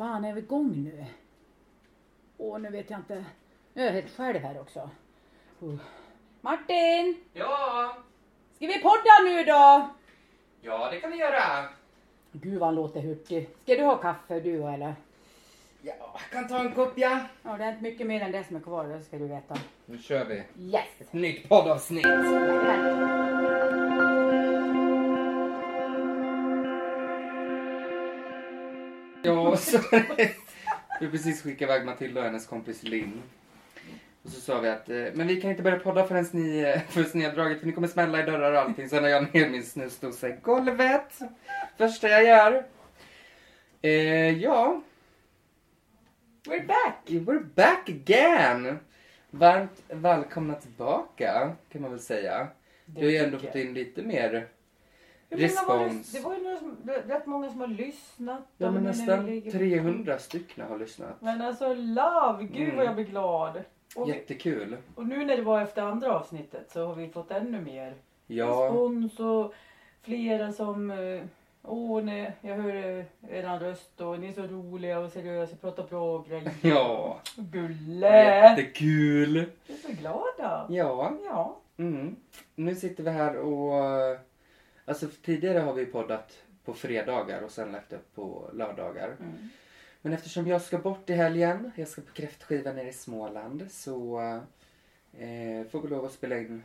fan är vi igång nu? Åh, nu vet jag inte. Nu är jag helt själv här också. Uh. Martin! Ja, Ska vi podda nu då? ja det kan vi göra. Gud vad han låter hurtig. Ska du ha kaffe du eller? Ja, jag kan ta en kopp ja. Ja, det är inte mycket mer än det som är kvar, det ska du veta. Nu kör vi. Yes! Ett nytt poddavsnitt. Ja, så vi precis skickat iväg Matilda och hennes kompis Linn. Och så sa vi att, eh, men vi kan inte börja podda förrän ni, eh, förrän ni har dragit, för ni kommer smälla i dörrar och allting. Sen har jag ner min snusdosa i golvet. Första jag gör. Eh, ja, We're back! We're back again! Varmt välkomna tillbaka kan man väl säga. Du har ju ändå fått in lite mer Hur många var det? Respons. Det var ju några som, rätt många som har lyssnat. Ja men nästan ligger- 300 stycken har lyssnat. Men alltså love, gud Mm. vad jag blir glad. Och, Jättekul. och nu när det var efter andra avsnittet så har vi fått ännu mer Ja, respons och flera som eh, Åh nej, jag hör eh, eran röst och ni är så roliga och seriösa, pratar bra grejer. ja. Gulle! Jättekul. Vi är så glada. Ja. Ja. Mm. Nu sitter vi här och... Alltså tidigare har vi poddat på fredagar och sen lagt upp på lördagar. Mm. Men eftersom jag ska bort i helgen, jag ska på kräftskiva nere i Småland, så eh, får vi lov att spela in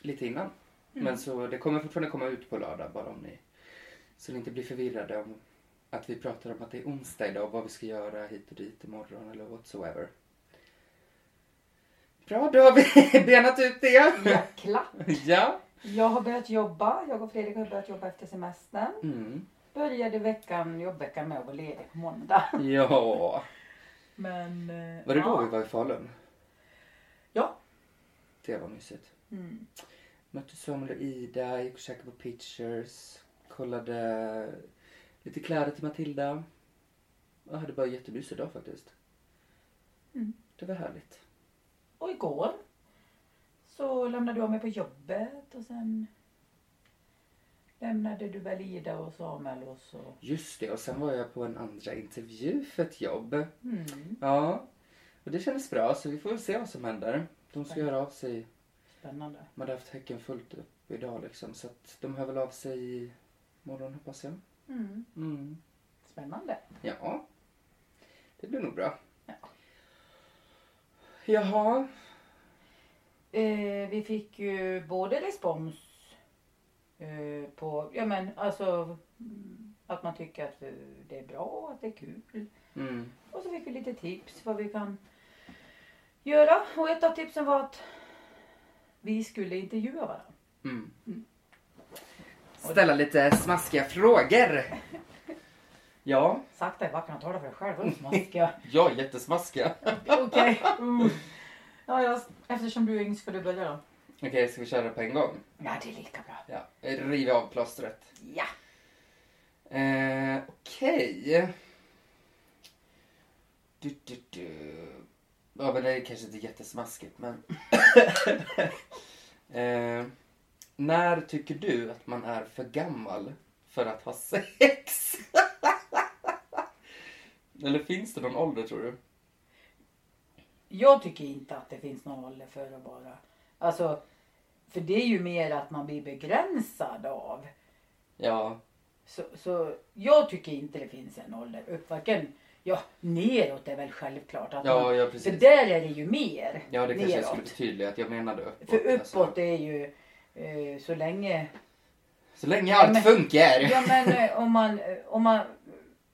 lite innan. Men så det kommer fortfarande komma ut på lördag bara om ni, så ni inte blir förvirrade om att vi pratar om att det är onsdag idag och vad vi ska göra hit och dit imorgon eller whatsoever. Bra, då har vi benat ut det. Jäklar. ja. Jag har börjat jobba. Jag och Fredrik har börjat jobba efter semestern. Mm. Började veckan, jobbveckan med att vara ledig på måndag. Ja. Men... eh, Var det då ja. vi var i Falun? Ja. Det var mysigt. Mm. Mötte Samuel och Ida, gick och käkade på Pictures. Kollade lite kläder till Matilda. Jag hade bara en jättemysig dag faktiskt. Mm. Det var härligt. Och igår så lämnade du av mig på jobbet och sen lämnade du väl Ida och Samuel och så. Just det, och sen var jag på en andra intervju för ett jobb. Mm. Ja, och det kändes bra så vi får väl se vad som händer. De ska göra av sig. Spännande. De hade haft häcken fullt upp idag liksom så att de hör väl av sig imorgon hoppas jag. Mm. Mm. Spännande. Ja, det blir nog bra. Ja. Jaha. Eh, vi fick ju både respons eh, på, ja men alltså mm, att man tycker att eh, det är bra, att det är kul. Mm. Och så fick vi lite tips vad vi kan göra. Och ett av tipsen var att vi skulle intervjua varandra. Mm. Mm. Ställa lite smaskiga frågor. Ja, Sakta i backen och tala för dig själv. Smaskiga. jag är jättesmaskiga. Okej. Uh. Ja, ja, eftersom du är yngst ska du börja då. Okej, ska vi köra på en gång? Ja, det är lika bra. Ja, riv av plåstret. Ja. Eh, Okej. Du, du, du. Ja, men det är kanske inte jättesmaskigt, men... eh, när tycker du att man är för gammal för att ha sex? Eller finns det någon ålder, tror du? Jag tycker inte att det finns någon ålder för att vara... Alltså, för det är ju mer att man blir begränsad av. Ja, Så, så jag tycker inte det finns en ålder upp. Varken, ja, neråt är väl självklart. Att man, ja, ja för precis. där är det ju mer Ja, det kanske jag neråt. skulle förtydliga att jag menade uppåt. För alltså. uppåt är ju eh, så länge... Så länge Ja, allt men- funkar. Ja men eh, om man, eh, om man,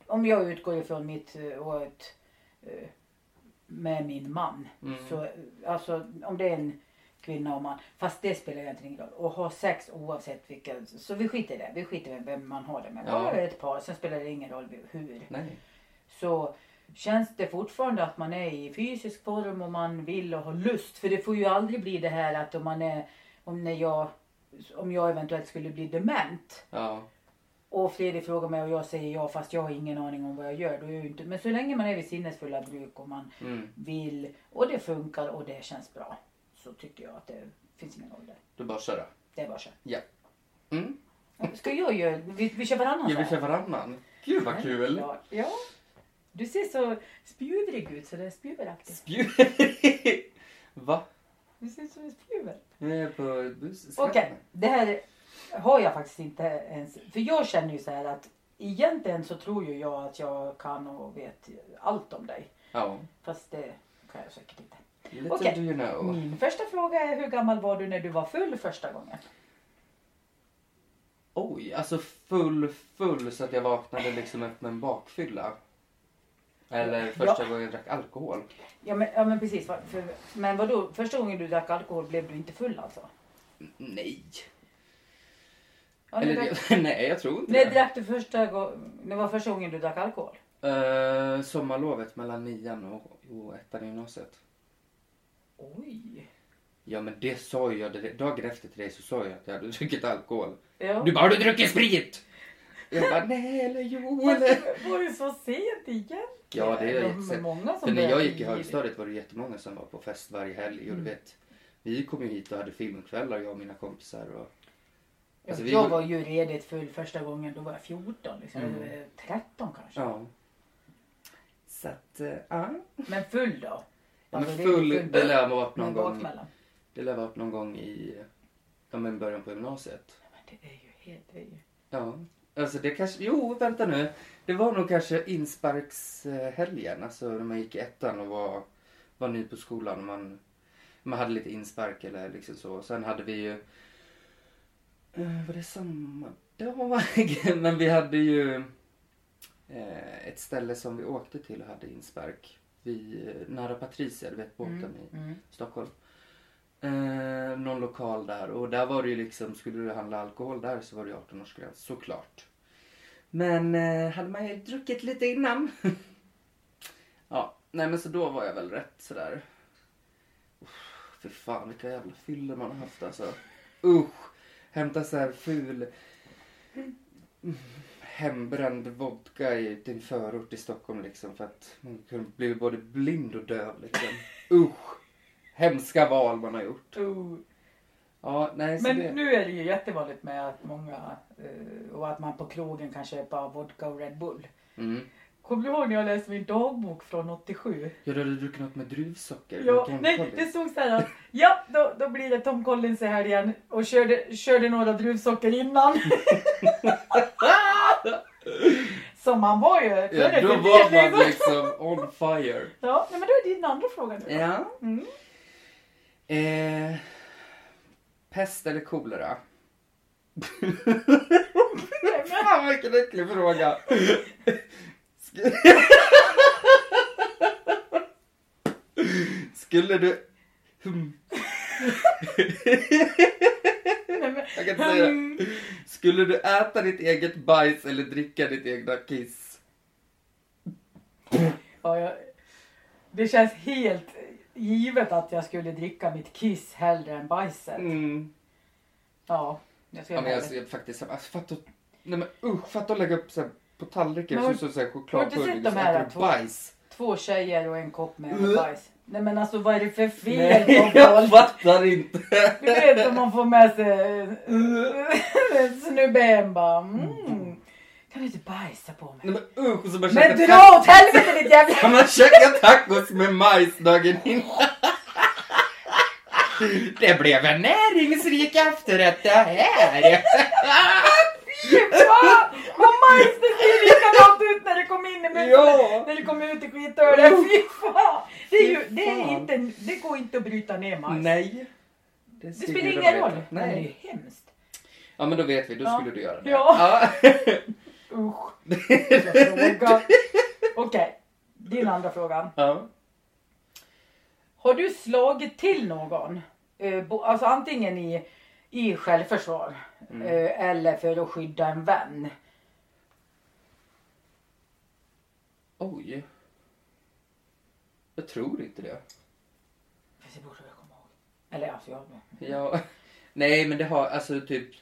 om jag utgår ifrån mitt och ett, eh, med min man. Mm. Så alltså om det är en kvinna och man, fast det spelar ju egentligen ingen roll. Och ha sex oavsett vilka, så vi skiter i det. Vi skiter i vem man har det med. Ja. Bara ett par, sen spelar det ingen roll hur. Nej. Så känns det fortfarande att man är i fysisk form och man vill och har lust. För det får ju aldrig bli det här att om man är, om när jag, om jag eventuellt skulle bli dement. Ja. Och Fredrik frågar mig och jag säger ja fast jag har ingen aning om vad jag gör. Då är jag inte, men så länge man är vid sinnesfulla bruk och man Mm. vill och det funkar och det känns bra. Så tycker jag att det finns ingen ålder. Du bara köra. Det är bara så. Mm. Ska jag göra, vi, vi kör varannan Ja, vi kör varannan. Gud vad kul. Ja, ja. Du ser så spjuverig ut så det är spjuveraktigt. Spjuveri. Va? Du ser ut som en spjuver. Okej, det här har jag faktiskt inte ens. För jag känner ju så här att egentligen så tror ju jag att jag kan och vet allt om dig. Ja. Fast det kan jag säkert inte. Little Okej. do you know. Min första fråga är hur gammal var du när du var full första gången? Oj, alltså full, full så att jag vaknade liksom efter en bakfylla. Eller första gången jag drack alkohol. Ja men, ja, men precis. För, men vadå, första gången du drack alkohol blev du inte full alltså? Nej. Ja, Eller, drack, nej, jag tror inte när det. drack du första gången? Det var första gången du drack alkohol? Uh, sommarlovet mellan nian och, och ettan i gymnasiet. Oj. Ja men det sa jag, dagen efter till dig så sa jag att jag hade druckit alkohol. Ja. Du bara, har du druckit sprit? Jag bara, nej eller jo eller. Var det så sent egentligen? Ja det är De jättesent. många som För när jag gick i högstadiet var det jättemånga som var på fest varje helg. Och du Mm. vet, vi kom ju hit och hade filmkvällar jag och mina kompisar. Och, Alltså, vi jag var ju redigt full första gången, då var jag 14 liksom. Mm. Eller 13 kanske. ja. Så att, eh, ja. Men full då? Ja, Alltså, men är full, full- det lär vara någon gång. Det lär vara någon gång i, ja men början på gymnasiet. Ja, men det är ju helt... Det är ju... Ja. Alltså det kanske, jo vänta nu. Det var nog kanske insparkshelgen, alltså när man gick i ettan och var, var ny på skolan och man, man hade lite inspark eller liksom så. Sen hade vi ju, eh, var det samma dag? Men vi hade ju eh, ett ställe som vi åkte till och hade inspark. Vi, nära Patricia, du vet båten i Mm. Stockholm. Eh, någon lokal där och där var det ju liksom, skulle du handla alkohol där så var det ju 18-årsgräns såklart. Men eh, hade man ju druckit lite innan. ja, nej men så då var jag väl rätt sådär. Uff, Fy fan vilka jävla fyllor man har haft alltså. Usch! Hämta så här ful hembränd vodka i din förort i Stockholm liksom för att man kunde bli både blind och döv liksom. Usch! Hemska val man har gjort. Oh. Ja, nej Men det... nu är det ju jättevanligt med att många eh, och att man på krogen kan köpa vodka och Red Bull. Mm. Kommer du ihåg när jag läste min dagbok från 87? Ja, du hade druckit något med druvsocker. Ja, med nej, det stod så här att ja, då, då blir det Tom Collins i helgen och körde, körde några druvsocker innan. Som man var ju Ja, då var man liksom on fire. Ja, nej, men då är din andra fråga nu. Ja. Mm. Eh, pest eller kolera? Fan vilken äcklig fråga. Sk- Skulle du... Jag kan inte säga det. Skulle du äta ditt eget bajs eller dricka ditt egna kiss? Ja, jag, det känns helt givet att jag skulle dricka mitt kiss hellre än bajset. Mm. Ja, jag ska Ja, men jag det. ser faktiskt, alltså, fatta, nej men usch, fatta att lägga upp så här, på tallriken Men har- så, så, så här, har du inte chokladpudding sett och de så här två? bajs. Två tjejer och en kopp med Mm. bajs. Nej men alltså vad är det för fel Nej, jag folk? fattar inte. Du vet om man får med sig snubben bara mm, Kan du inte bajsa på mig? Nej, men usch, och så bara Men käka dra åt helvete ditt jävla... Kan man käka tacos med majs dagen innan? Det blev en näringsrik efterrätt det här. Fy fan! Vad majs det ser likadant ut när det kom in i munnen. Ja. När det kom ut i skitölet. Fy fan! Det, är ju, det, är inte, det går inte att bryta ner majs. Nej. Det ser spelar ingen roll. Nej. Det är hemskt. Ja men då vet vi, då Ja. skulle du göra det. Ja. ja. Usch. Okej, din andra fråga. ja. Har du slagit till någon? Eh, Alltså antingen i, i självförsvar Mm. eh, eller för att skydda en vän. Oj. Jag tror inte det. Fast det borde jag komma ihåg. Eller alltså jag... Ja. Nej men det har, alltså typ.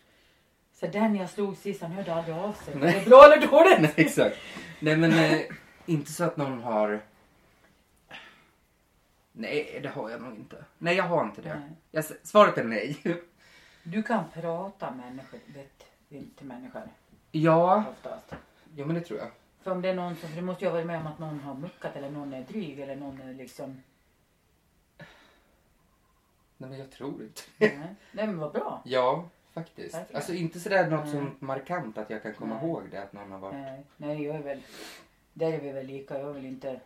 Så den jag slog sist han hörde aldrig av sig. Nej. Det är bra eller dåligt? Nej exakt. Nej men eh, inte så att någon har. Nej det har jag nog inte. Nej jag har inte det. Nej. Jag, svaret är nej. Du kan prata människor, vet, till människor Ja. oftast. Ja men det tror jag. För om det är någon som, för det måste ha varit med om att någon har muckat eller någon är dryg eller någon är liksom... Nej men jag tror inte. Nej, Nej men vad bra. Ja, faktiskt. Verkligen. Alltså inte sådär något som markant att jag kan komma Nej. ihåg det att någon har varit... Nej, nej jag är väl, där är vi väl lika. Jag vill inte,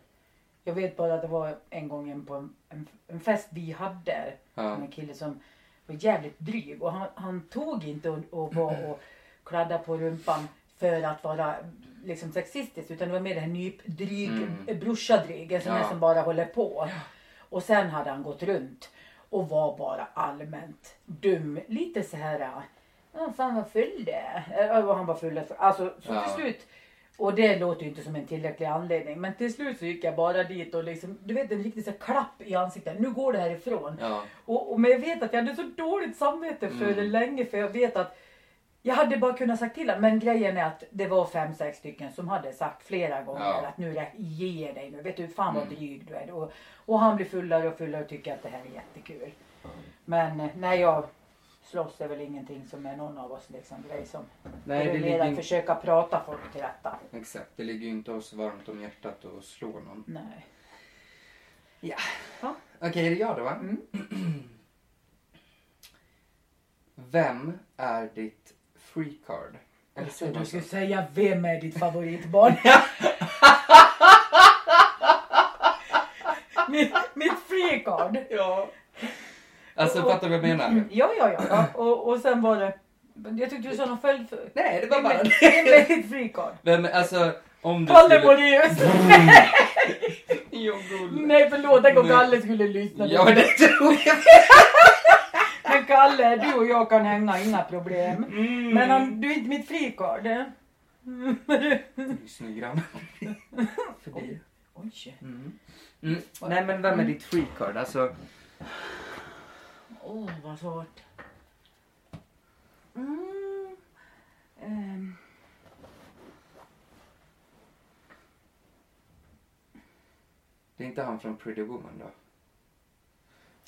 jag vet bara att det var en gång en på en, en, en fest vi hade Ja. med en kille som var jävligt dryg och han, han tog inte och, och var och kladdade på rumpan för att vara liksom sexistisk utan det var mer en nypdryg, Mm. brorsadryg, en sån här Ja. som bara håller på. Och sen hade han gått runt och var bara allmänt dum. Lite så här, ja fan vad full det är. Äh, vad han var full. Alltså så Ja. till slut. Och det låter ju inte som en tillräcklig anledning. Men till slut så gick jag bara dit och liksom, du vet en riktig så här klapp i ansiktet. Nu går det härifrån. Ja. Och, och, men jag vet att jag hade så dåligt samvete för Mm. det länge för jag vet att jag hade bara kunnat sagt till honom. Men grejen är att det var fem, sex stycken som hade sagt flera gånger Ja. att nu ge dig nu. Vet du fan vad Mm. dryg du är. Och, och han blir fullare och fullare och tycker att det här är jättekul. Men eh, när jag slåss är väl ingenting som är någon av oss liksom grej som. Nej, det det ligger att försöka prata folk till rätta. Exakt, det ligger ju inte oss varmt om hjärtat att slå någon. Nej. Ja. Ja. Okej, är det jag då va? Mm. Vem är ditt free card? Eller Så säger man du skulle säga vem är ditt favoritbarn? mitt, mitt free card. Ja. Alltså Och- fattar du vad jag menar? Ja, ja, ja. ja. Och, och sen var det... Jag tyckte du sa någon följd. Nej, det var bara... Vem är ditt free card? Vem, alltså om du Kalle skulle... Nej förlåt, tänk om. Kalle skulle lyssna. Ja, det tror jag. Men Kalle, du och jag kan hänga, inga problem. Mm. Men om, du är inte mitt free card. eh? Lyssna grann. Förbi. Oj. Mm. Mm. Nej, men vem är ditt free card? Alltså, Åh, vad svårt. Mm. ehm. det är inte han från Pretty Woman då?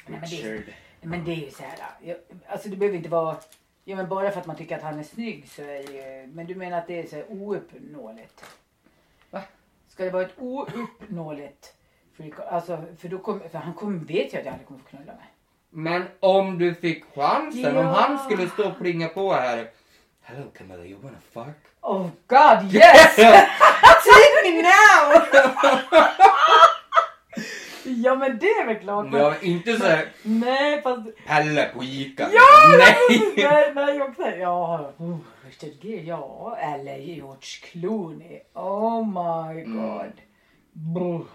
Nej, men det- är ju så här. Jag, alltså det behöver inte vara... Ja men bara för att man tycker att han är snygg så är det ju... Men du menar att det är så här ouppnåeligt? Va? Ska det vara ett ouppnåeligt freak? Alltså för då kommer... För han kommer, vet ju att jag aldrig kommer få knulla med. Men om du fick chansen, om Ja. han skulle stå och plinga på här. Hello Camilla, you wanna fuck? Oh god yes! Take me now! ja men det är väl klart. Men, Ja, inte såhär nej fast... Pelle på Ica. Ja! Nej! nej, nej också. Ja, oh, Richard Gere, ja. Eller George Clooney. Oh my Mm. god. Brr.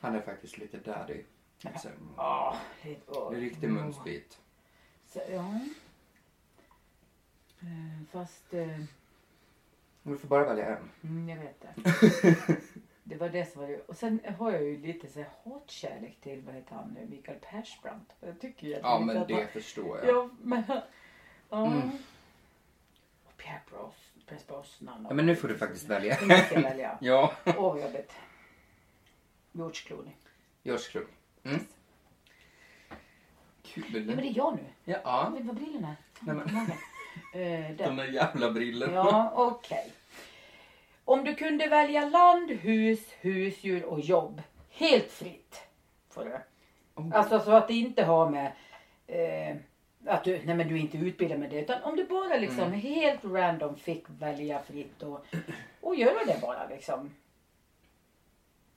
Han är faktiskt lite daddy. Så, det, oh, är riktig munsbit. Så, ja. Eh, Fast, eh, Du får bara välja en. mm, jag vet det. Det var det som var det. Och sen har jag ju lite så här hatkärlek till, vad heter han nu, Mikael Persbrandt. Jag tycker ju att Ja, men det han- förstår jag. Ja, men... Ja. Mm. Och Pierre Bros, Pierre Brosnan. Ja, men nu får du faktiskt välja. Nu måste jag välja. Ja, Åh, vad jobbigt. George Clooney. George Clooney. Mm. Ja, men Kul. det är jag nu. Ja, vet vad brillorna. Nej, men- där. de där jävla brillorna. Ja, okej. Om du kunde välja land, hus, husdjur och jobb helt fritt. Får du. Oh. Alltså så att det inte har med eh, att du, nej men du är inte utbildad med det. Utan om du bara liksom Mm. helt random fick välja fritt och, och göra det bara liksom.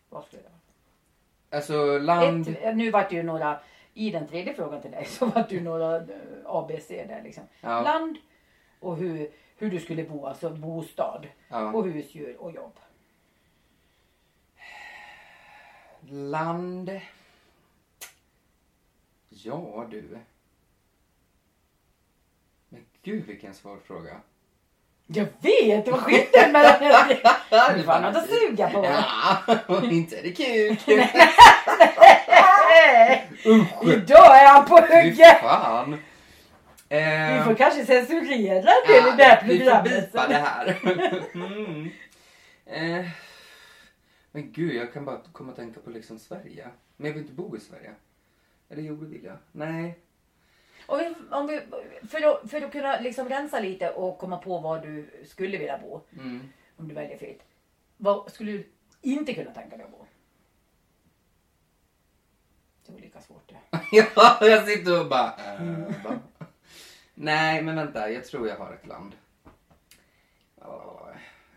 Vad skulle det vara? Alltså land... Ett, nu vart det ju några, i den tredje frågan till dig så vart det ju några eh, ABC där liksom. Ja, Land och hur, hur du skulle bo, alltså bostad. ja. Och husdjur och jobb. Land... Ja du. Men gud vilken svår fråga. Jag vet! Vad skillnaden mellan det var något att suga på. Ja, inte är det kul. Usch. Idag är han på Fy hugget! fan. Eh, Vi får kanske censurera det i det här vi får programmet. bipa det här. mm. eh, men gud, jag kan bara komma att tänka på liksom Sverige. Men jag vill inte bo i Sverige. Eller jo, det vill jag. Nej. Om vi, om vi, för, att, för att kunna liksom rensa lite och komma på var du skulle vilja bo. Mm. Om du väljer fritt. Vad skulle du inte kunna tänka dig att bo? Det var lika svårt det. Ja, jag sitter och bara... eh, va? Nej, men vänta. Jag tror jag har ett land. Åh,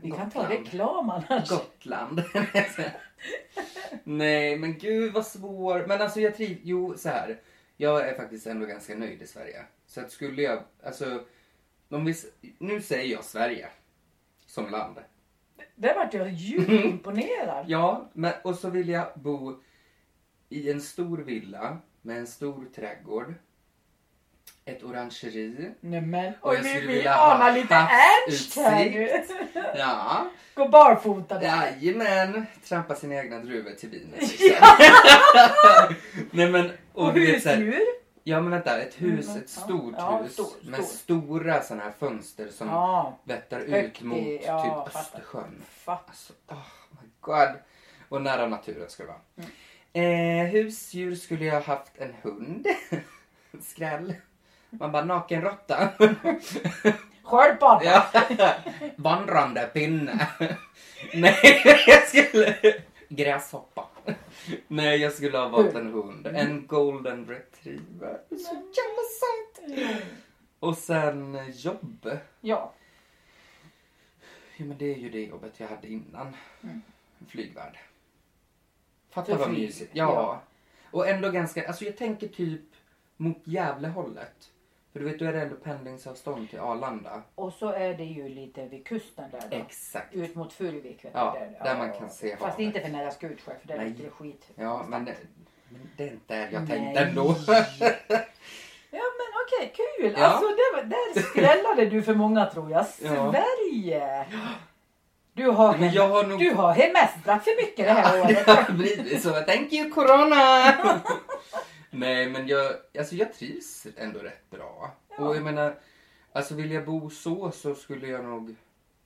Vi kan ta reklam annars. Gotland. Nej, men gud vad svår. Men alltså jag trivs... Jo, så här. Jag är faktiskt ändå ganska nöjd i Sverige. Så att skulle jag... Alltså... Om vi, nu säger jag Sverige. Som land. Där vart jag djupt imponerad. Ja, men, och så vill jag bo i en stor villa med en stor trädgård. Ett orangeri. Nej men, Och jag skulle vi vilja ha lite Ernst här nu. Ja, Gå barfota där. jajamän. Trampa sina egna druvor till vinet. Liksom. Nej men, och, Och husdjur. Ja men vänta, ett hus, Mm, ett stort ja, hus stor, med stor. stora sådana här fönster som Ja, vetter Högt ut mot ja, typ fattar. Östersjön. fatt. Alltså, oh my god. Och nära naturen ska det vara. Eh, husdjur skulle jag haft en hund. Skräll. Man bara nakenråtta. Sköldpadda. ja. Vandrande pinne. Nej, jag skulle... Gräshoppa. Nej, jag skulle ha valt en hund. En golden retriever. Så jävla söt. Och sen eh, jobb. Ja. Ja, men det är ju det jobbet jag hade innan. Mm. Flygvärd. Fatta För vad mysigt. Ja. ja. Och ändå ganska, alltså jag tänker typ mot Gävlehållet. För du vet, då är det ändå pendlingsavstånd till Arlanda. Och så är det ju lite vid kusten där då. Exakt. Ut mot Furuvik. Ja, du, där man kan se Fast havet. inte för nära Skutskär för där Nej. luktar det skit. Ja, men, det- men det är inte där jag Nej. tänkte ändå. Ja men okej, kul! Ja. Alltså det var, där skrällade du för många tror jag. Ja. Sverige! Du har, Men jag har nog- du har hemestrat för mycket det här det året. har blivit så. Thank you corona! Nej men jag, alltså jag trivs ändå rätt bra. Ja. Och jag menar, alltså vill jag bo så så skulle jag nog,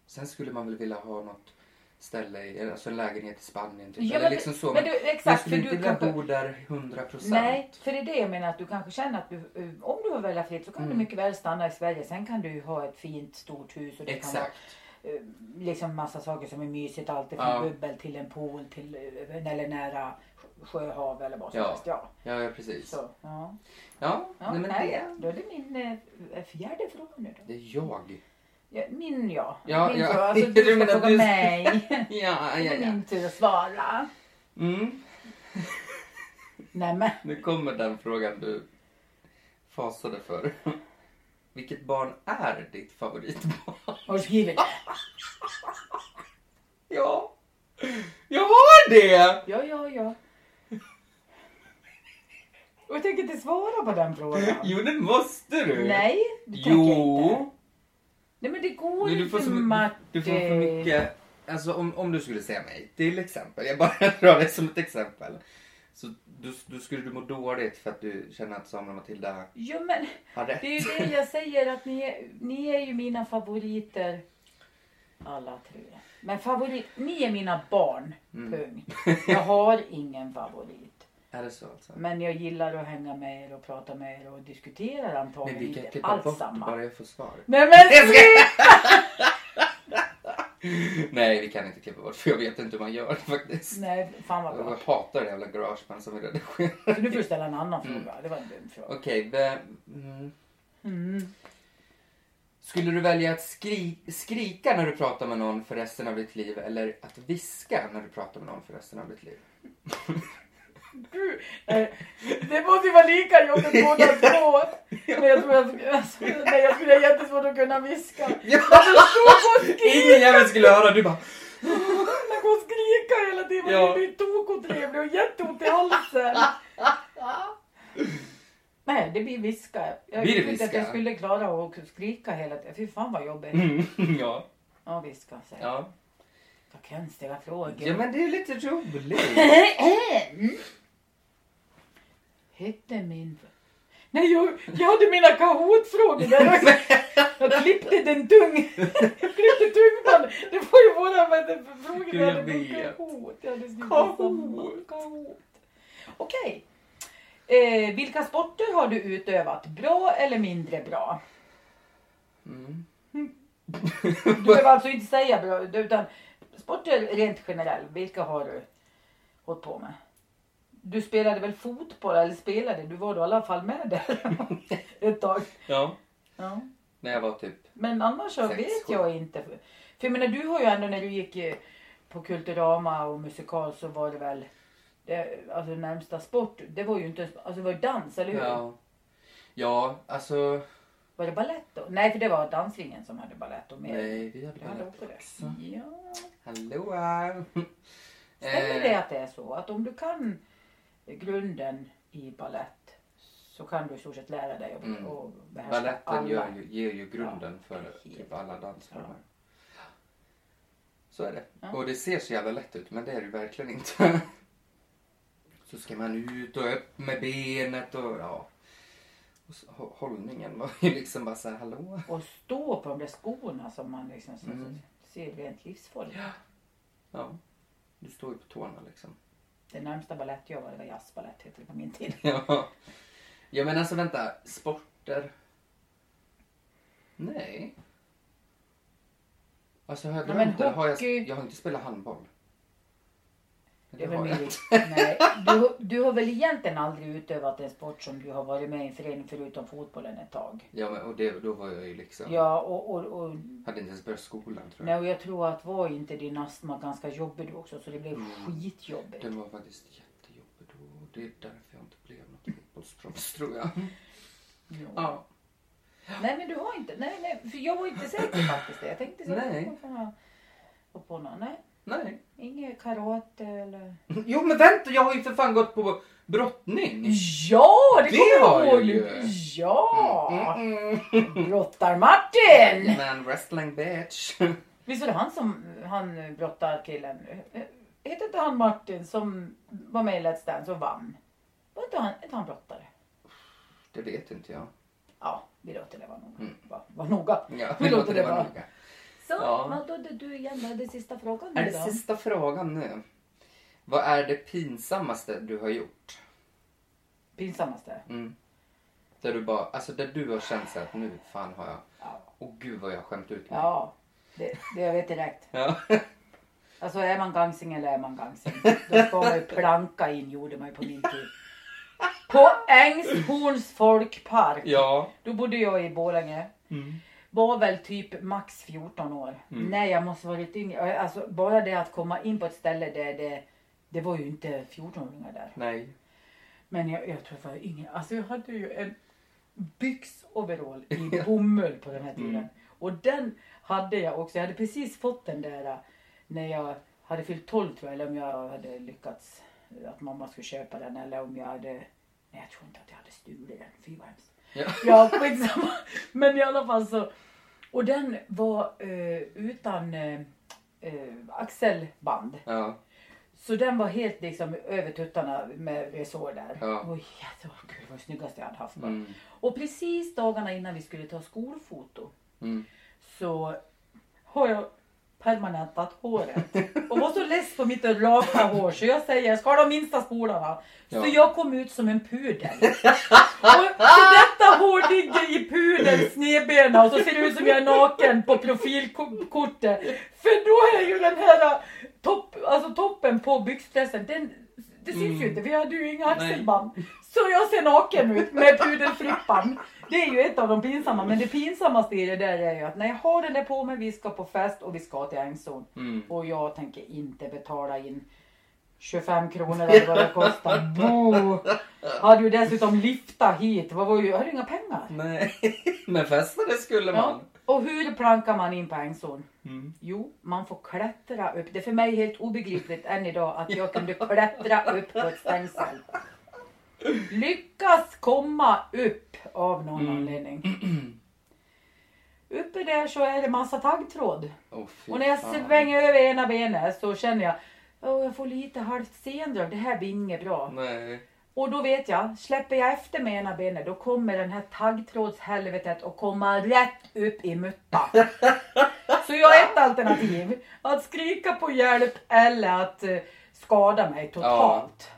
sen skulle man väl vilja ha något ställe, i, alltså en lägenhet i Spanien typ. Ja, Eller men- liksom så. men du, jag exakt, skulle för inte vilja kanske- bo där 100 procent. Nej, för det är det jag menar att du kanske känner att du, eh, om du har välja fritt så kan Mm. du mycket väl stanna i Sverige. Sen kan du ha ett fint stort hus och det kan vara Exakt. eh, liksom massa saker som är mysigt. Allt från Ja. bubbel till en pool till eh, eller nära sjöhav eller vad som Ja. helst. Ja. Ja, ja precis. Så, ja. Ja, Ja, nej, men nej, det, Då är det min eh, fjärde fråga nu då. det är jag. Ja, min ja. Ja, min ja. fråga. Alltså, Du ska fråga du- mig. Ja, Det ja, är ja. min tur att svara. Mm. Nämen. Nu kommer den frågan du fasade för. Vilket barn är ditt favoritbarn? Har du skrivit? Ja, jag har det! Ja, ja, ja. Och jag tänker inte svara på den frågan. Jo, det måste du. Nej, det tänker jag inte. Jo. Nej men det går Men du får, inte så, Martin. du får för mycket... Alltså om, om du skulle säga mig, till exempel, jag bara drar det som ett exempel. Så då, då skulle du må dåligt för att du känner att Samuel och Matilda Jo men har rätt. det är ju det jag säger att ni är, ni är ju mina favoriter. Alla tre. Men favorit, ni är mina barn. Mm. Punkt. Jag har ingen favorit. Är det så alltså? Men jag gillar att hänga med er och prata med er och diskutera Men antagligen vi kan klippa bort samma. bara jag får svar. Nej men! Nej, vi kan inte klippa bort för jag vet inte hur man gör faktiskt. Nej, fan vad Jag bra. hatar det jävla garageband som vi redigerar. Så nu får du ställa en annan Mm. fråga. Det var en dum fråga. Okej, be- mm. Mm. skulle du välja att skri skrika när du pratar med någon för resten av ditt liv eller att viska när du pratar med någon för resten av ditt liv? Gud, eh, det måste ju vara lika jobbigt båda två. Men jag tror att alltså, nej, jag skulle ha jättesvårt att kunna viska. Ja. Jag på att skrika. Ingen jävel skulle höra, du bara... Man går och skrika hela tiden. Ja. Man blir tokotrevlig och jätteont i halsen. Nej, det blir viska. Jag Blir trodde inte att viska? jag skulle klara att skrika hela tiden. Fy fan vad jobbigt. Mm, ja. Ja, viska. säger jag. ja. Vad konstiga frågor. Ja men det är lite roligt. Hette min... Nej, jag, jag hade mina Kahoot-frågor där. Jag, jag klippte den tung... Jag klippte tungbandet. Det var ju våra det, frågor jag hade vet. Kahoot. Kahoot. Kahoot. Okej. Eh, vilka sporter har du utövat? Bra eller mindre bra? Mm. Du behöver alltså inte säga bra, utan sporter rent generellt, vilka har du hållit på med? Du spelade väl fotboll, eller spelade, du var då i alla fall med där ett tag. Ja. Ja. När jag var typ... Men annars så Sex, vet sju. jag inte. För jag menar du har ju ändå när du gick eh, på Kulturama och musikal så var det väl det, alltså närmsta sport. Det var ju inte, alltså det var ju dans eller hur? Ja. Ja, alltså... Var det ballett då? Nej för det var dansringen som hade ballett och mer. Nej, vi hade balett också. Ja. Hallå! Stämmer Eh, det att det är så? Att om du kan grunden i ballett så kan du i stort sett lära dig och, Mm. och behärska Baletten alla. ju, ger ju grunden Ja, för typ alla dansformer. Ja. Så är det. Ja. Och det ser så jävla lätt ut, men det är det verkligen inte. så ska man ut och upp med benet och ja. Och så, hå- hållningen var ju liksom bara så här, hallå? Och stå på de där skorna som man liksom Mm. ser rent livsfarligt. Ja. Du står ju på tårna liksom. Det närmsta balett jag var, det var jazzbalett heter det på min tid. Ja. ja men alltså vänta, sporter? Nej. Alltså har jag Nej, men glömt det? Har jag, hockey- jag har inte spelat handboll. Det har jag inte. nej, du, du har väl egentligen aldrig utövat en sport som du har varit med i en förening förutom fotbollen ett tag? Ja men och det, då var jag ju liksom, Ja, och, och, och, hade inte ens börjat skolan tror jag. nej, och jag tror att var inte din astma ganska jobbig då också så det blev Mm. skitjobbigt. Den var faktiskt jättejobbig då. och Det är därför jag inte blev något fotbollsproffs tror jag. Ja. Ja. Nej men du har inte, nej nej, för jag var inte säker faktiskt. Jag tänkte så. Nej. på någon, nej, Nej. inget karate eller? Jo men vänta, jag har ju för fan gått på brottning. Ja, det, Det kommer jag ihåg ju. Ja! Mm, mm. Brottar-Martin! Men wrestling bitch. Visst var det han som, han brottarkillen, hette inte han Martin som var med i Let's Dance och vann? Var inte han, inte han brottare? Det vet inte jag. Ja, vi låter det vara noga. Mm. Va, var noga. Ja, Vi låter det vara. noga. Så, Ja. då du igen då? Det sista frågan Är nu det då? sista frågan nu? Vad är det pinsammaste du har gjort? Pinsammaste? Mm. Där du bara, alltså där du har känt så att nu fan har jag, Ja. åh gud vad jag har skämt ut mig. Ja, det, det jag vet direkt. Ja. Alltså är man gangsing eller är man gangsing? Då ska man ju planka in gjorde man ju på min tid. På Ängshorns folkpark. ja. Då bodde jag i Borlänge. Mm. Var väl typ max 14 år. Mm. Nej jag måste vara lite yngre. Alltså bara det att komma in på ett ställe där det, det var ju inte 14-åringar där. Nej. Men jag, jag tror jag var yngre. Alltså jag hade ju en byxoverall i bomull på den här tiden. Mm. Och den hade jag också. Jag hade precis fått den där äh, när jag hade fyllt 12 tror jag. Eller om jag hade lyckats äh, att mamma skulle köpa den. Eller om jag hade... Nej jag tror inte att jag hade stulit den. Fy vad hemskt. Ja. Ja skitsamma. Men i alla fall så. Och den var eh, utan eh, eh, axelband. Ja. Så den var helt liksom över tuttarna med resår där. Ja. Och jätte, åh, gud, det var det snyggaste jag hade haft. Mm. Och precis dagarna innan vi skulle ta skolfoto Mm. så har jag permanentat håret. Och var så less på mitt raka hår så jag säger, ska ha de minsta spolarna. Ja. Så jag kom ut som en pudel. Och, så detta hår ligger i pudelns snedbena och så ser det ut som jag är naken på profilkortet. För då är ju den här äh, topp, alltså toppen på byxdressen, den, det syns Mm. ju inte, vi hade ju inga Nej. axelband. Så jag ser naken ut med pudelflippan. Det är ju ett av de pinsamma, men det pinsammaste i det där är ju att när jag har den där på mig, vi ska på fest och vi ska till Ängson. Mm. Och jag tänker inte betala in 25 kronor eller vad det kostar. Bo! Hade ju dessutom lifta hit. Vad var ju, jag hade inga pengar. Nej. Men festa det skulle Ja. man. Och hur plankar man in på Ängson? Mm. Jo, man får klättra upp. Det är för mig helt obegripligt än idag att jag kunde klättra upp på ett stängsel. Lyckas komma upp av någon Mm. anledning. Uppe där så är det massa taggtråd. Fy Och när jag svänger över ena benet så känner jag Åh, jag får lite halvt sendrag. Det här blir inget bra. Nej. Och då vet jag, släpper jag efter med ena benet då kommer den här taggtrådshelvetet att komma rätt upp i mutta. Så jag har ett alternativ. Att skrika på hjälp eller att eh, skada mig totalt. Och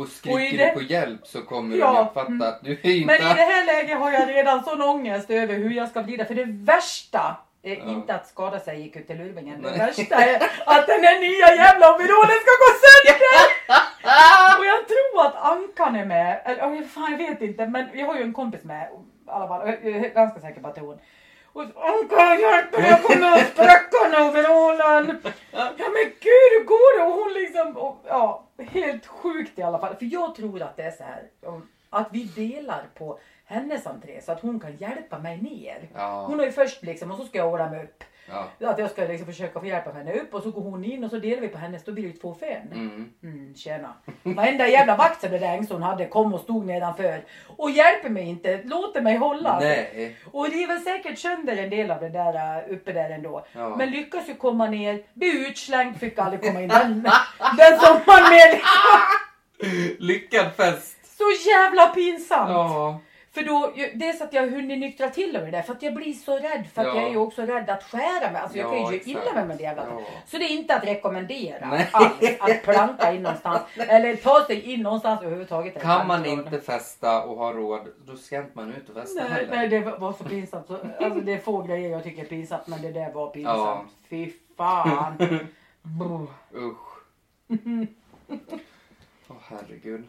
Och skriker det- du på hjälp så kommer Ja, de att fatta mm. att du är inte... Men i det här läget har jag redan sån ångest över hur jag ska bli det. För det värsta Eh, Ja. Inte att skada sig i kuttelurvingen. Det värsta är att den här nya jävla overallen ska gå sönder! Och jag tror att Ankan är med. Eller fan jag vet inte men jag har ju en kompis med. I alla fall. Jag är ganska säker på att det är hon. Och så, Ankan hjälp mig jag kommer att spräcka den overallen. Ja men gud hur går det? Och hon liksom, och, ja helt sjukt i alla fall. För jag tror att det är så här. Att vi delar på hennes entré så att hon kan hjälpa mig ner. Ja. Hon har ju först liksom och så ska jag ordna mig upp. Ja. Att jag ska liksom försöka få hjälpa henne upp och så går hon in och så delar vi på hennes. Då blir det ju två fän. Mm. Mm, tjena. Varenda jävla vakt som det där Engström hade kom och stod nedanför. Och hjälper mig inte, låter mig hålla. Nej. Och det är väl säkert sönder en del av det där uh, uppe där ändå. Ja. Men lyckas ju komma ner, bli utslängd, fick aldrig komma in. Den, den som man med. Lyckad fest. Så jävla pinsamt. Ja. För då, dels att jag har hunnit nyktra till det där. För att jag blir så rädd. För att Ja. jag är ju också rädd att skära mig. Alltså jag Ja, kan ju göra exakt. illa mig med det jävla. Ja. Så det är inte att rekommendera Nej. alls. Att planka in någonstans. Eller ta sig in någonstans överhuvudtaget. Kan man inte festa och ha råd, då ska inte man ut och festa Nej, heller. nej, det var så pinsamt. Så, alltså, det är få grejer jag tycker är pinsamt. Men det där var pinsamt. Fy fan. Usch. Åh herregud.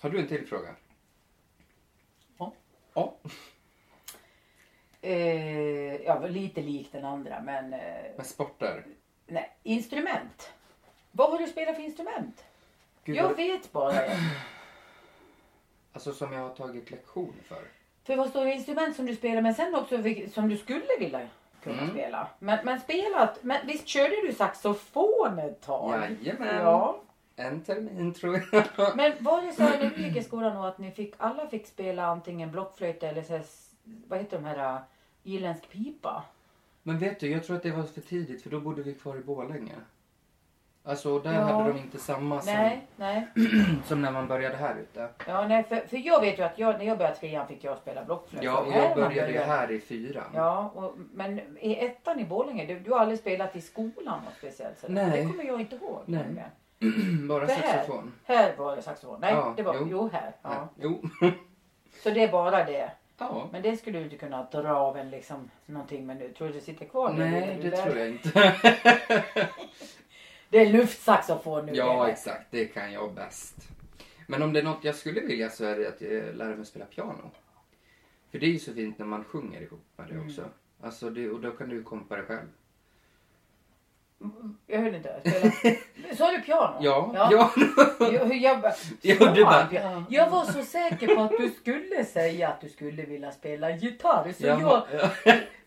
Har du en till fråga? Ja. Eh, ja, lite lik den andra men eh, Med sporter? nej, instrument. Vad har du spelat för instrument? Gud, jag vad- vet bara. Alltså som jag har tagit lektion för. För vad står det instrument som du spelar men sen också vil- som du skulle vilja kunna Mm. spela. Men, men spelat, men visst körde du saxofon ett tag? Jajamän. Ja. En termin tror jag. Men var det så här när du gick i skolan då att ni fick, alla fick spela antingen blockflöjt eller så här, vad heter de här uh, irländsk pipa? Men vet du, jag tror att det var för tidigt för då bodde vi kvar i Borlänge. Alltså där Ja. hade de inte samma som, Nej, nej. som när man började här ute. Ja, nej för, för jag vet ju att jag, när jag började trean fick jag spela blockflöjt. Ja, och jag började ju här i fyran. Ja, och, men i ettan i Borlänge, du, du har aldrig spelat i skolan något speciellt? sådär? Nej. Det kommer jag inte ihåg. Nej. nämligen. Bara Det saxofon. Här var det saxofon. Nej, Ja, det var, jo, jo. här. Ja. Ja. Jo. Så det är bara det. ja. Men det skulle du inte kunna dra av en liksom någonting. Men du tror du det sitter kvar? nu? Nej, det där- tror jag inte. Det är luftsaxofon nu. ja, det. exakt. Det kan jag bäst. Men om det är något jag skulle vilja så är det att jag lära mig spela piano. För det är ju så fint när man sjunger ihop med det Mm. också. Alltså det, och då kan du kompa det själv. Jag hörde inte. Spela. Sa du piano? Ja, ja. ja. Jag, jag, Ja, du bara- jag var så säker på att du skulle säga att du skulle vilja spela gitarr. Så jag, ja.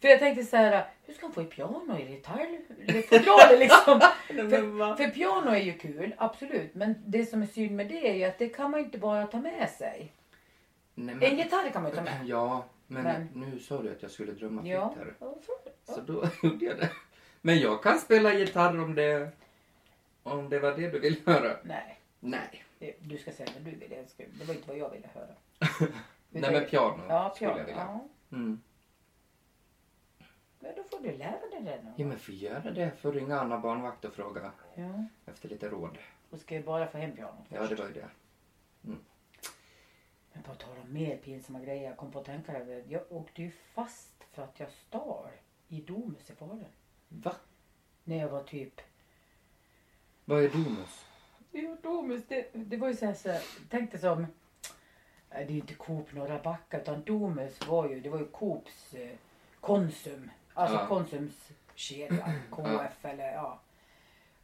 för jag tänkte så här, hur ska han få i piano i gitarr? liksom. För, för piano är ju kul, absolut. Men det som är synd med det är ju att det kan man inte bara ta med sig. Nej, En men, gitarr kan man ju ta med. ja, men, Men- nu sa du att jag skulle drömma fritt här. Så då gjorde jag det. Men jag kan spela gitarr om det, om det var det du ville höra. Nej, Nej. det- du ska säga vad du vill. Det ska- Det var inte vad jag ville höra. Nej men piano Ja, skulle piano. jag vilja. Ja. Mm. Men då får du lära dig det nu. Ja men får göra det. Får ringa Anna barnvakt och fråga Ja. efter lite råd. Och ska jag bara få hem pianot Ja det var ju det. Men på tal om mer pinsamma grejer. Jag kom på att tänka över. Jag åkte ju fast för att jag stal i Domus i Falun. Va? När jag var typ Vad är Domus? Jo, Domus, det, det var ju så här, så här tänkte som, eh, det är ju inte Coop Norra Backa utan Domus var ju, det var ju Coops eh, Konsum, alltså Ja. Konsums kedja, KF eller ja.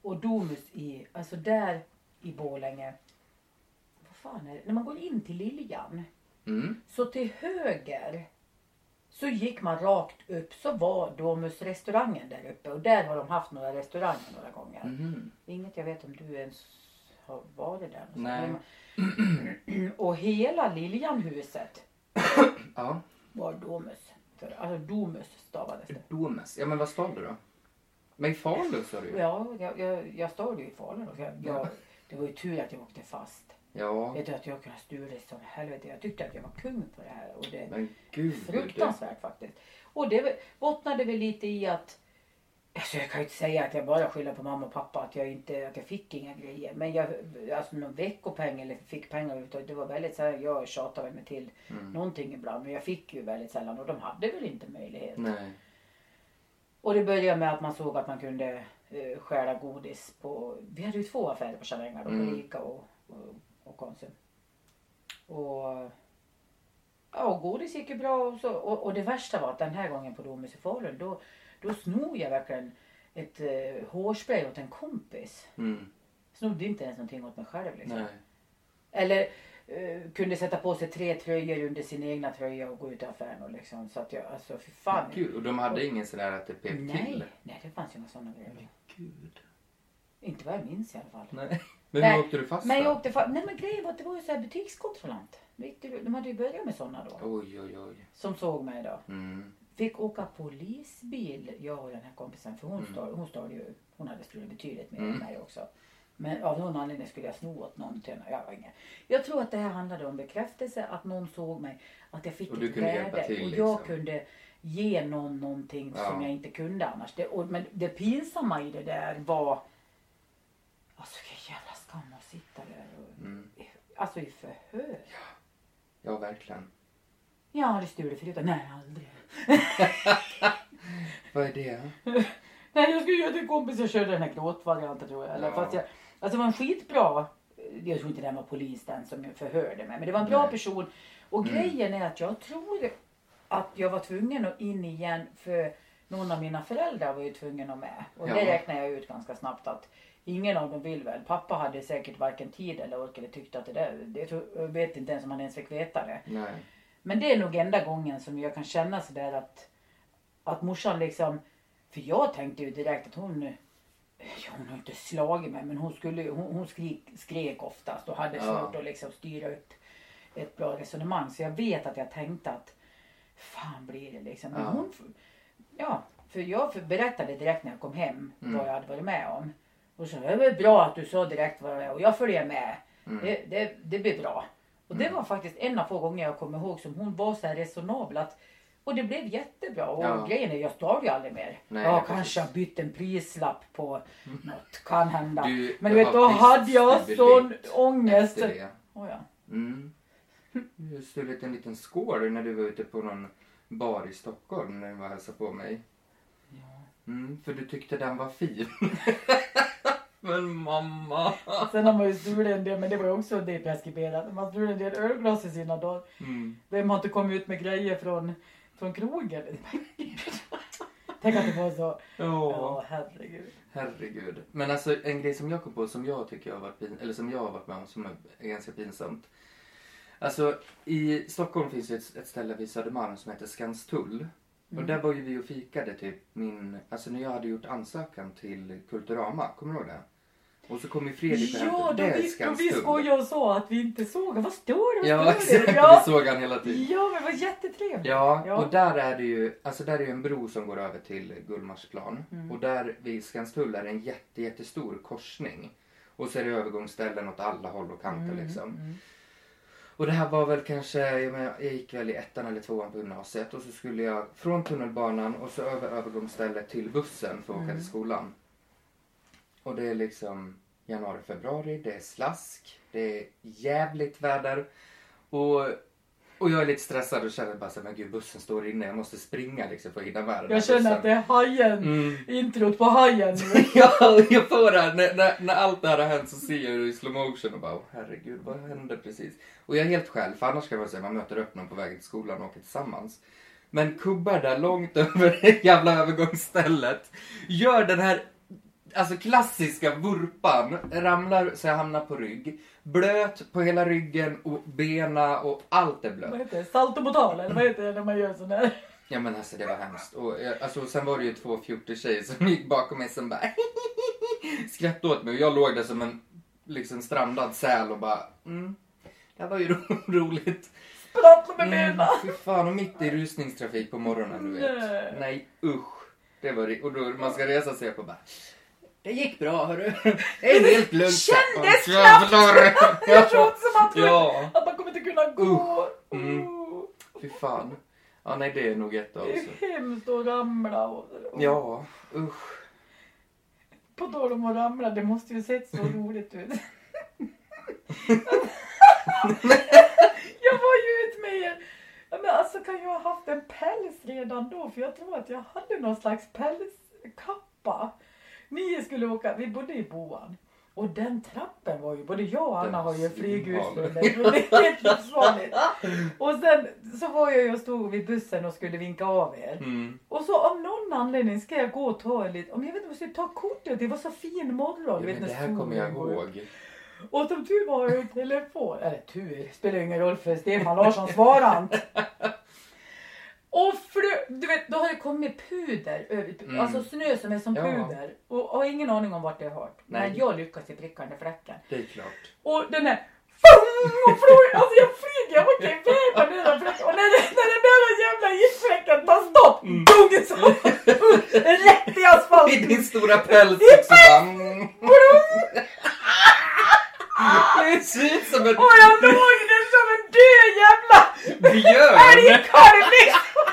Och Domus i, alltså där i Borlänge, vad fan är det, när man går in till Liljan, Mm. så till höger så gick man rakt upp så var Domus restaurangen där uppe och där har de haft några restauranger några gånger. Mhm. Inget jag vet om du ens har varit där. Nej. Men- Och hela Liljanhuset Ja. var Domus. För, alltså Domus stavades det. Domus. Ja men vad stal du då? Men i Falun sa du ju. Ja, jag, jag, jag stod ju i Falun. och Jag, jag, det var ju tur att jag åkte fast. Ja. Vet du att jag kunde stulit som helvete. Jag tyckte att jag var kung på det här. Och det, Men gud. Fruktansvärt faktiskt. Och det bottnade väl lite i att Alltså jag kan ju inte säga att jag bara skyller på mamma och pappa att jag inte att jag fick inga grejer. Men jag, alltså någon veckopeng eller fick pengar överhuvudtaget. Det var väldigt så här, jag tjatade mig till Mm. någonting ibland. Men jag fick ju väldigt sällan och de hade väl inte möjlighet. Nej. Och det började med att man såg att man kunde eh, stjäla godis på, vi hade ju två affärer på Charänga då, Mm. på Ica och, och, och Konsum. Och ja, och godis gick ju bra och, så, och, och det värsta var att den här gången på Domus i Falun då, då snor jag verkligen ett eh, hårspray åt en kompis. Mm. Snodde inte ens någonting åt mig själv liksom. Nej. Eller eh, kunde sätta på sig tre tröjor under sin egna tröja och gå ut i affären och liksom. Så att jag, alltså fy fan. Gud, och de hade ingen sån där att det pep nej, till? nej det fanns ju inga sådana grejer. Gud. Inte vad jag minns i alla fall. Nej. Men hur åkte du fast Men jag åkte fa- Nej men grejen var att det var ju så här butikskontrollant. De hade ju börjat med sådana då. Oj, oj, oj. Som såg mig då. Mm. Fick åka polisbil, jag och den här kompisen. För hon, Mm. stal, hon ju, hon hade stulit betydligt mer Mm. än mig också. Men av någon anledning skulle jag sno åt någon till jag ingen. Jag tror att det här handlade om bekräftelse, att någon såg mig, att jag fick Och du ett kunde värde. till, och liksom. jag kunde ge någon någonting Ja. som jag inte kunde annars. Det, och, men det pinsamma i det där var, alltså vilken jävla skam att sitta där och, Mm. Alltså i förhör. Ja, verkligen. Jag har aldrig stulit förut. Nej, aldrig. Vad är det? Nej, jag skulle göra till en kompis. Jag körde den här gråtvarianten tror jag. Eller, Ja. fast jag alltså det var en skitbra. Jag tror inte den var polis den som förhörde mig. Men det var en bra Nej. person. Och Mm. grejen är att jag tror att jag var tvungen att in igen för någon av mina föräldrar var ju tvungen att med. Och det Ja. räknar jag ut ganska snabbt att ingen av dem vill väl. Pappa hade säkert varken tid eller ork eller tyckte att det där. Det, jag vet inte ens om han ens fick veta det. Nej. Men det är nog enda gången som jag kan känna sådär att, att morsan liksom, för jag tänkte ju direkt att hon, ja, hon har inte slagit mig men hon, skulle, hon, hon skrik, skrek oftast och hade Ja. svårt att liksom styra upp ett bra resonemang. Så jag vet att jag tänkte att fan blir det liksom. Men Ja. hon, ja, för jag berättade direkt när jag kom hem Mm. vad jag hade varit med om. Och så, det var bra att du sa direkt vad det är och jag följer med. Mm. Det, det, det blir bra. Och det Mm. var faktiskt en av få gånger jag kommer ihåg som hon var så här resonabel att och det blev jättebra. Och Ja. grejen är jag stal ju aldrig mer. Nej, jag precis. kanske har bytt en prislapp på något. Kan hända. Du, Men du vet då hade jag sån ångest. Efter det. Oh, ja. Mm. Du stulit en liten skål när du var ute på någon bar i Stockholm när du var och hälsade på mig. Mm, för du tyckte den var fin. Men mamma. Sen har man ju stulit en del men det var ju också det preskriberat. Man stulit en del ölglas i sina dagar. Mm. Vem har inte kommit ut med grejer från, från krogen? Tänk att det var så. Ja. Ja herregud. Herregud. Men alltså en grej som jag kom på som jag tycker har varit pin- eller som jag har varit med om som är ganska pinsamt. Alltså i Stockholm finns det ett, ett ställe vid Södermalm som heter Skanstull. Och Mm. där var ju vi och fikade typ min, alltså när jag hade gjort ansökan till Kulturama, kommer du ihåg det? Och så kom ju Fredrik och Ja, hämtade, då det är vi, då vi skojade och sa att vi inte såg. Vad står det? Ja Vad står exakt, det? Ja. vi såg han hela tiden. ja, men det var jättetrevligt. Ja, Ja. och där är det ju, alltså där är ju en bro som går över till Gullmarsplan. Mm. Och där vid Skanstull är det en jätte, jättestor korsning. Och så är det övergångsställen åt alla håll och kanter Mm, liksom. mm. Och det här var väl kanske, jag, menar, jag gick väl i ettan eller tvåan på gymnasiet och så skulle jag från tunnelbanan och så över övergångsstället till bussen för att åka Mm. till skolan. Och det är liksom januari, februari, det är slask, det är jävligt väder. Och, och jag är lite stressad och känner bara så men gud bussen står inne, jag måste springa liksom för att hinna med den Jag känner bussen. att det är hajen. Mm. Introt på hajen ja, jag får det här. När, när, när allt det här har hänt så ser jag det i slow motion och bara, "Åh, herregud, vad hände precis? Och jag är helt själv, för annars kan man säga man möter upp någon på vägen till skolan och åker tillsammans. Men kubbar där långt över det jävla övergångsstället gör den här alltså klassiska vurpan, ramlar så jag hamnar på rygg, blöt på hela ryggen och bena och allt är blött. Vad heter det? Saltomortal eller vad heter det när man gör sån? Ja men alltså det var hemskt. Och, eh, alltså, sen var det ju två fjortistjejer som gick bakom mig som bara skrattade åt mig och jag låg där som en liksom strandad säl och bara mm, det var ju ro- roligt. Sprattla med Mm, fy fan och mitt i rusningstrafik på morgonen du vet. Nej. Nej usch. Det var ri- och då man ska resa sig upp och bara det gick bra hörru. Det är helt lugnt. Kändes Jävlar. Det Ja. låter som att, Ja, att man kommer inte kunna gå. Mm. Oh, fy fan. Ja nej det är nog ett av det är hemskt att ramla. Och, och, Ja, usch. På tal om att ramla, det måste ju sett så roligt ut. Jag var ju ute med er. Men alltså kan jag ha haft en päls redan då? För jag tror att jag hade någon slags pälskappa. Ni skulle åka, vi bodde i Boan. Och den trappen var ju, både jag och Anna har ju svinfarlig. Det är helt livsfarligt. Och sen så var jag ju och stod vid bussen och skulle vinka av er. Mm. Och så av någon anledning ska jag gå och ta en liten, om jag vet inte om jag skulle ta kortet, det var så fin morgon. Ja, vet, men det här kommer jag ihåg. Och som tur var har jag ju telefon. Eller tur, spelar ingen roll för Stefan Larsson svarade inte. Och för, du vet, då har det kommit puder, över- Mm. alltså snö som är som Ja. puder. Och har ingen aning om vart det har hört. Men Nej. jag lyckas i prickande fläcken. Det är klart. Och den är och flyger, alltså jag flyger, jag åker iväg på den där fläcken. Och när, det, när den där jävla isfläcken tar stopp, Mm. dung så rätt i I asfalten. din stora päls också bara... Det ser ut som en Och jag låg där som en död jävla björn. liksom.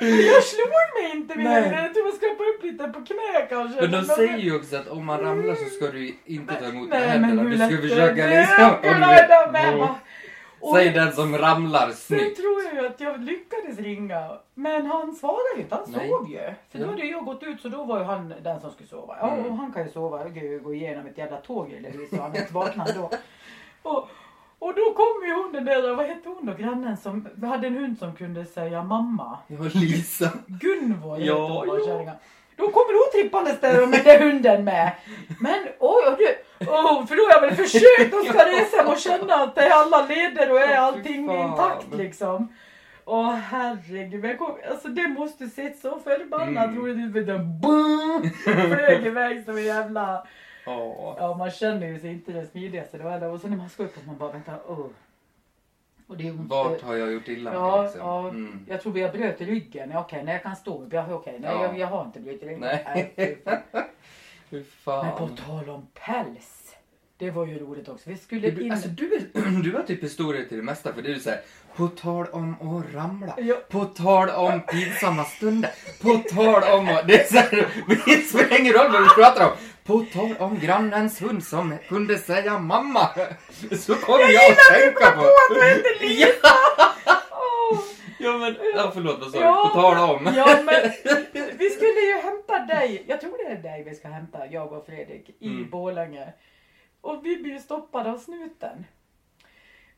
Jag slog mig inte Nej. det. Jag tror jag skrapade upp lite på knä kanske. Men de säger ju också att om man ramlar så ska du inte ta emot med händerna. Du ska försöka liksom... Med. Och Säg den som ramlar Sen snyggt. tror jag ju att jag lyckades ringa. Men han svarade inte, han Nej. sov ju. För då Ja. hade jag gått ut så då var ju han den som skulle sova. Ja, Mm. och han kan ju sova, gå igenom ett jävla tåg eller hur så han inte vaknar då. Och, och då kom ju hon den där, vad hette hon då, grannen som hade en hund som kunde säga mamma. Ja, Lisa. Gunvor Ja, hette hon, var ja. kärringen. Då kommer hon trippandes där med den hunden med. Men oj, du, oh, för då har jag väl försökt att ska resa och känna att det är alla leder och är allting intakt liksom. Åh herregud, men kom, alltså det måste sett så förbannat Mm. roligt ut den boom, flög iväg som en jävla... Ja. Ja man känner ju sig inte den smidigaste då heller. Och så när man ska upp och man bara vänta, oh. Och det är ont. Vart har jag gjort illa mig Ja, liksom? ja. Mm. Jag tror jag bröt ryggen. Okej, nej jag kan stå upp. Okej, nej Ja. jag, jag har inte brutit ryggen. Nej. fy fan. Fy Men på fan. tal om päls. Det var ju roligt också. Vi skulle Du, in... alltså, du, är, du har typ historier till det mesta för det är du säger på tal om att ramla, Ja. på tal om pinsamma stunder, på tal om att... Det är så här, det spelar ingen roll vad vi pratar om. På tal om grannens hund som kunde säga mamma. Så kom jag, gillar att att du tänka kom på. på att du hette Lisa! Åh. Ja men, ja, förlåt vad sa Ja, du? På tal om. Ja, men vi skulle ju hämta dig. Jag tror det är dig vi ska hämta, jag och Fredrik, i Mm. Borlänge. Och vi blir stoppade av snuten.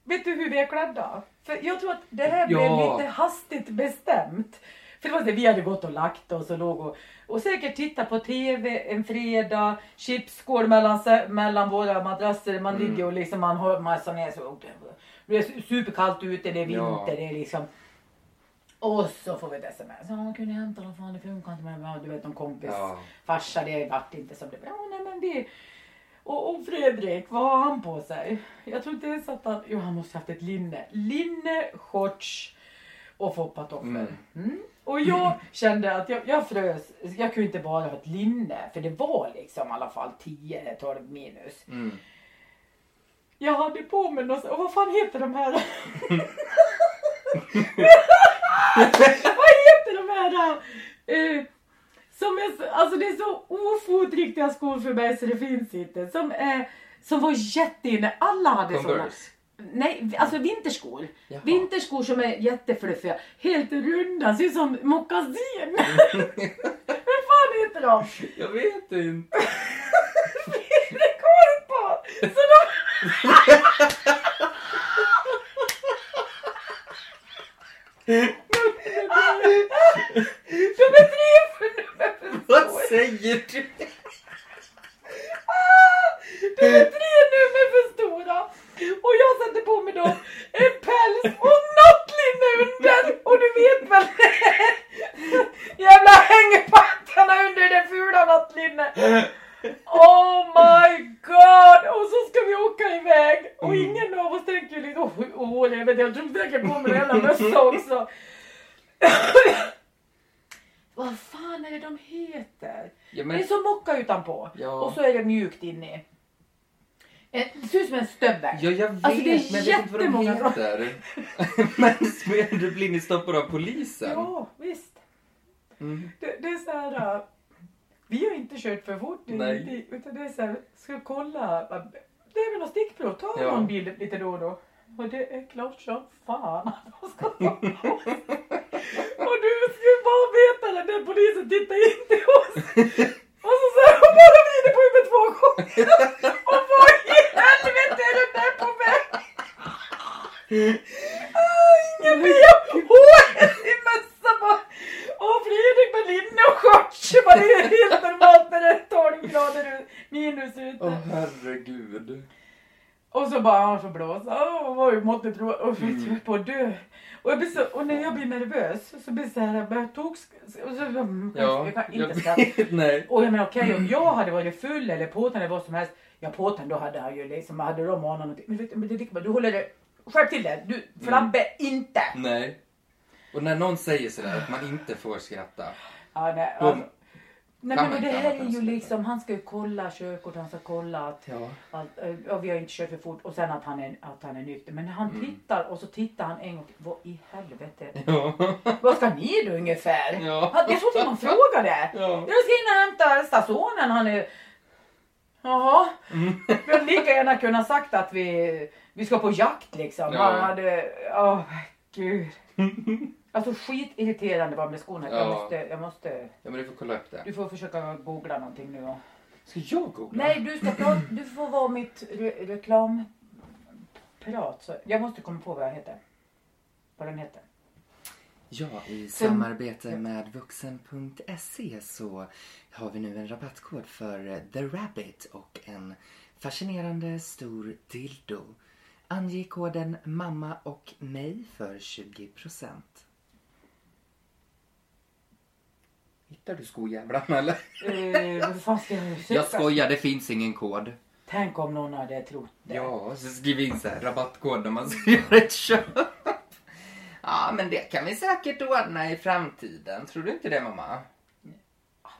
Vet du hur vi är klädda? För jag tror att det här blev Ja. lite hastigt bestämt. För det var så, vi hade gått och lagt oss och låg och, och säkert tittat på TV en fredag, chipsskål mellan, mellan våra madrasser. Man Mm. ligger och liksom man har massa ner så. Det är superkallt ute, det är vinter, Ja. det är liksom och så får vi ett sms. Ja, hon kunde hämta dem, fan det funkar inte med du vet någon kompis Ja. farsa, det vart inte som det blev. Ja, nej men vi... Och, och Fredrik, vad har han på sig? Jag tror inte ens att han... Jo, han måste haft ett linne. Linne, shorts och foppatofflor. Mm. Mm. Och jag kände att jag, jag frös. Jag kunde inte bara ha ett linne, för det var liksom i alla fall 10-12 minus. Mm. Jag hade på mig något, och vad fan heter de här? vad heter de här? Uh, som är så, alltså det är så ofotriktiga skor för mig så det finns inte. Som, är, som var jätteinne, alla hade. Converse. Nej, alltså vinterskor. Jaha. Vinterskor som är jättefluffiga. Helt runda, ser ut som mockasin. Hur fan heter de? Jag vet inte. Det går på. Så de... De är tre för Vad säger du? De är tre nummer för stora. Och jag sätter på mig dem en päls och nattlinne under. Och du vet väl Jävla hängpattarna under det fula nattlinne. Oh my god! Och så ska vi åka iväg. Och Mm. ingen av oss tänker ju liksom, åh, åh, jag vet jag drog säkert på mig en jävla mössa också. Vad fan är det de heter? Ja, Det är men, som mocka utanpå. Ja. Och så är det mjukt inne. Eh, Det ser ut som en stövel. ja, jag vet, Alltså, det är men jag vet inte vad de heter. men du blir ni stoppade av polisen? Ja, visst. Mm. Det, det är så här. äh, vi har inte kört för fort. Nej. Utan det är så här, ska kolla. äh, Det är väl något stickprov. Ta Ja. någon bild lite då och då. Och det är klart som fan att de ska ta oss. Och du skulle bara veta den polisen tittade in till oss. Och så sa hon bara vrider på huvudet två gånger. Och vad i helvete är den där på väg? Ah, Ingen bh! i mössa bara. Och Fredrik med linne och shorts. Bara Det är helt normalt när det är 12 grader minus ute. Åh herregud. Och så bara han så blåsa. Åh, vad ju måtte tro. Och så mm. jag på att dö. Och, jag blir så, och när jag blir nervös så blir det så här, jag så, Ja, jag kan inte jag skratta. nej. Och jag menar okej om jag hade varit full eller påtänd eller vad som helst. Ja påtänd då hade han ju liksom, hade de anat någonting. Men, men det är lika bra, du håller det, skärp till det. Du flabbe inte. Nej. Och när någon säger sådär att man inte får skratta. Ja, nej, alltså, nej kan men och det inte här är ju liksom, han ska ju kolla körkort, han ska kolla att Ja. Allt, eh, ja, vi har inte kört för fort och sen att han är, att han är nykter. Men han Mm. tittar och så tittar han en gång. Vad i helvete? Ja. Vad ska ni då ungefär? Ja. Han- Jag trodde man frågade. Ja. Jag ska in och hämta stationen. Han är... Jaha. Mm. Hade lika gärna kunnat sagt att vi, vi ska på jakt liksom. Ja. Han hade... Åh gud. Alltså skitirriterande bara med skorna. Jag Ja. måste, jag måste... Ja men du får kolla upp det. Du får försöka googla någonting nu. Och... Ska jag googla? Nej, du ska prata, du får vara mitt re reklamprat. Så jag måste komma på vad jag heter. Vad den heter. Ja, i samarbete med vuxen.se så har vi nu en rabattkod för eh, The Rabbit och en fascinerande stor dildo. Ange koden mamma och mig för 20%. Hittar du skojävlarna eller? Eh, vad fan ska jag söka? Jag skojar, det finns ingen kod. Tänk om någon hade trott det. Ja, så skriv in så här rabattkod när man ska göra ett köp. Ja, men det kan vi säkert ordna i framtiden. Tror du inte det mamma?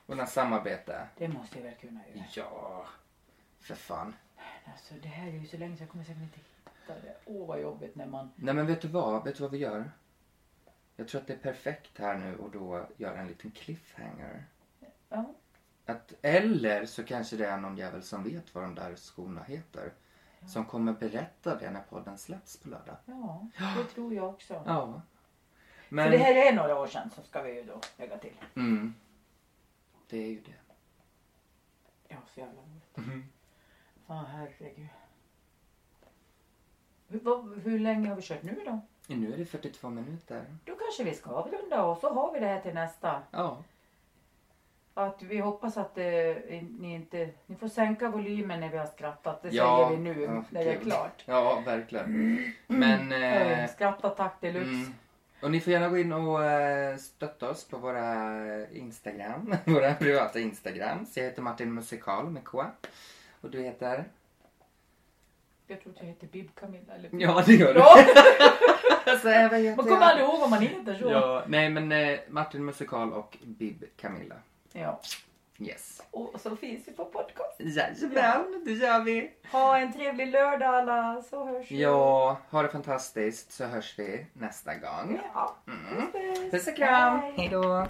Ordna samarbete. Det måste jag väl kunna göra. Ja, för fan. Alltså, det här är ju så länge så jag kommer säkert inte hitta det. Åh vad jobbigt när man... Nej men vet du vad? Vet du vad vi gör? Jag tror att det är perfekt här nu och då göra en liten cliffhanger. Ja. Att, eller så kanske det är någon jävel som vet vad de där skorna heter. Som kommer berätta det när podden släpps på lördag. Ja, det tror jag också. Ja. För Men... det här är några år sedan så ska vi ju då lägga till. Mm. Det är ju det. Ja, så jävla roligt. Mhm. Fan herregud. Hur, vad, hur länge har vi kört nu då? Nu är det 42 minuter. Då kanske vi ska avrunda och så har vi det här till nästa. Ja. Att vi hoppas att eh, ni inte... Ni får sänka volymen när vi har skrattat. Det Ja, säger vi nu ja, när det är klart. Ja, verkligen. Men... Eh, Eh, Skrattattack deluxe. mm. Och ni får gärna gå in och eh, stötta oss på våra Instagram. Våra privata Instagrams. Jag heter Martin Musikal med K. Och du heter? Jag tror att jag heter Bib Camilla. Eller... Ja, det gör du. Ja, Alltså, man kommer aldrig ihåg vad man heter så. Ja, nej men eh, Martin Musikal och Bib Camilla. Ja. Yes. Och så finns vi på podcast. Jajamän, det gör vi. Ha en trevlig lördag alla, så hörs vi. Ja, ha det fantastiskt så hörs vi nästa gång. Ja. Mm. Puss, puss. Puss och kram. Hej. Hej då.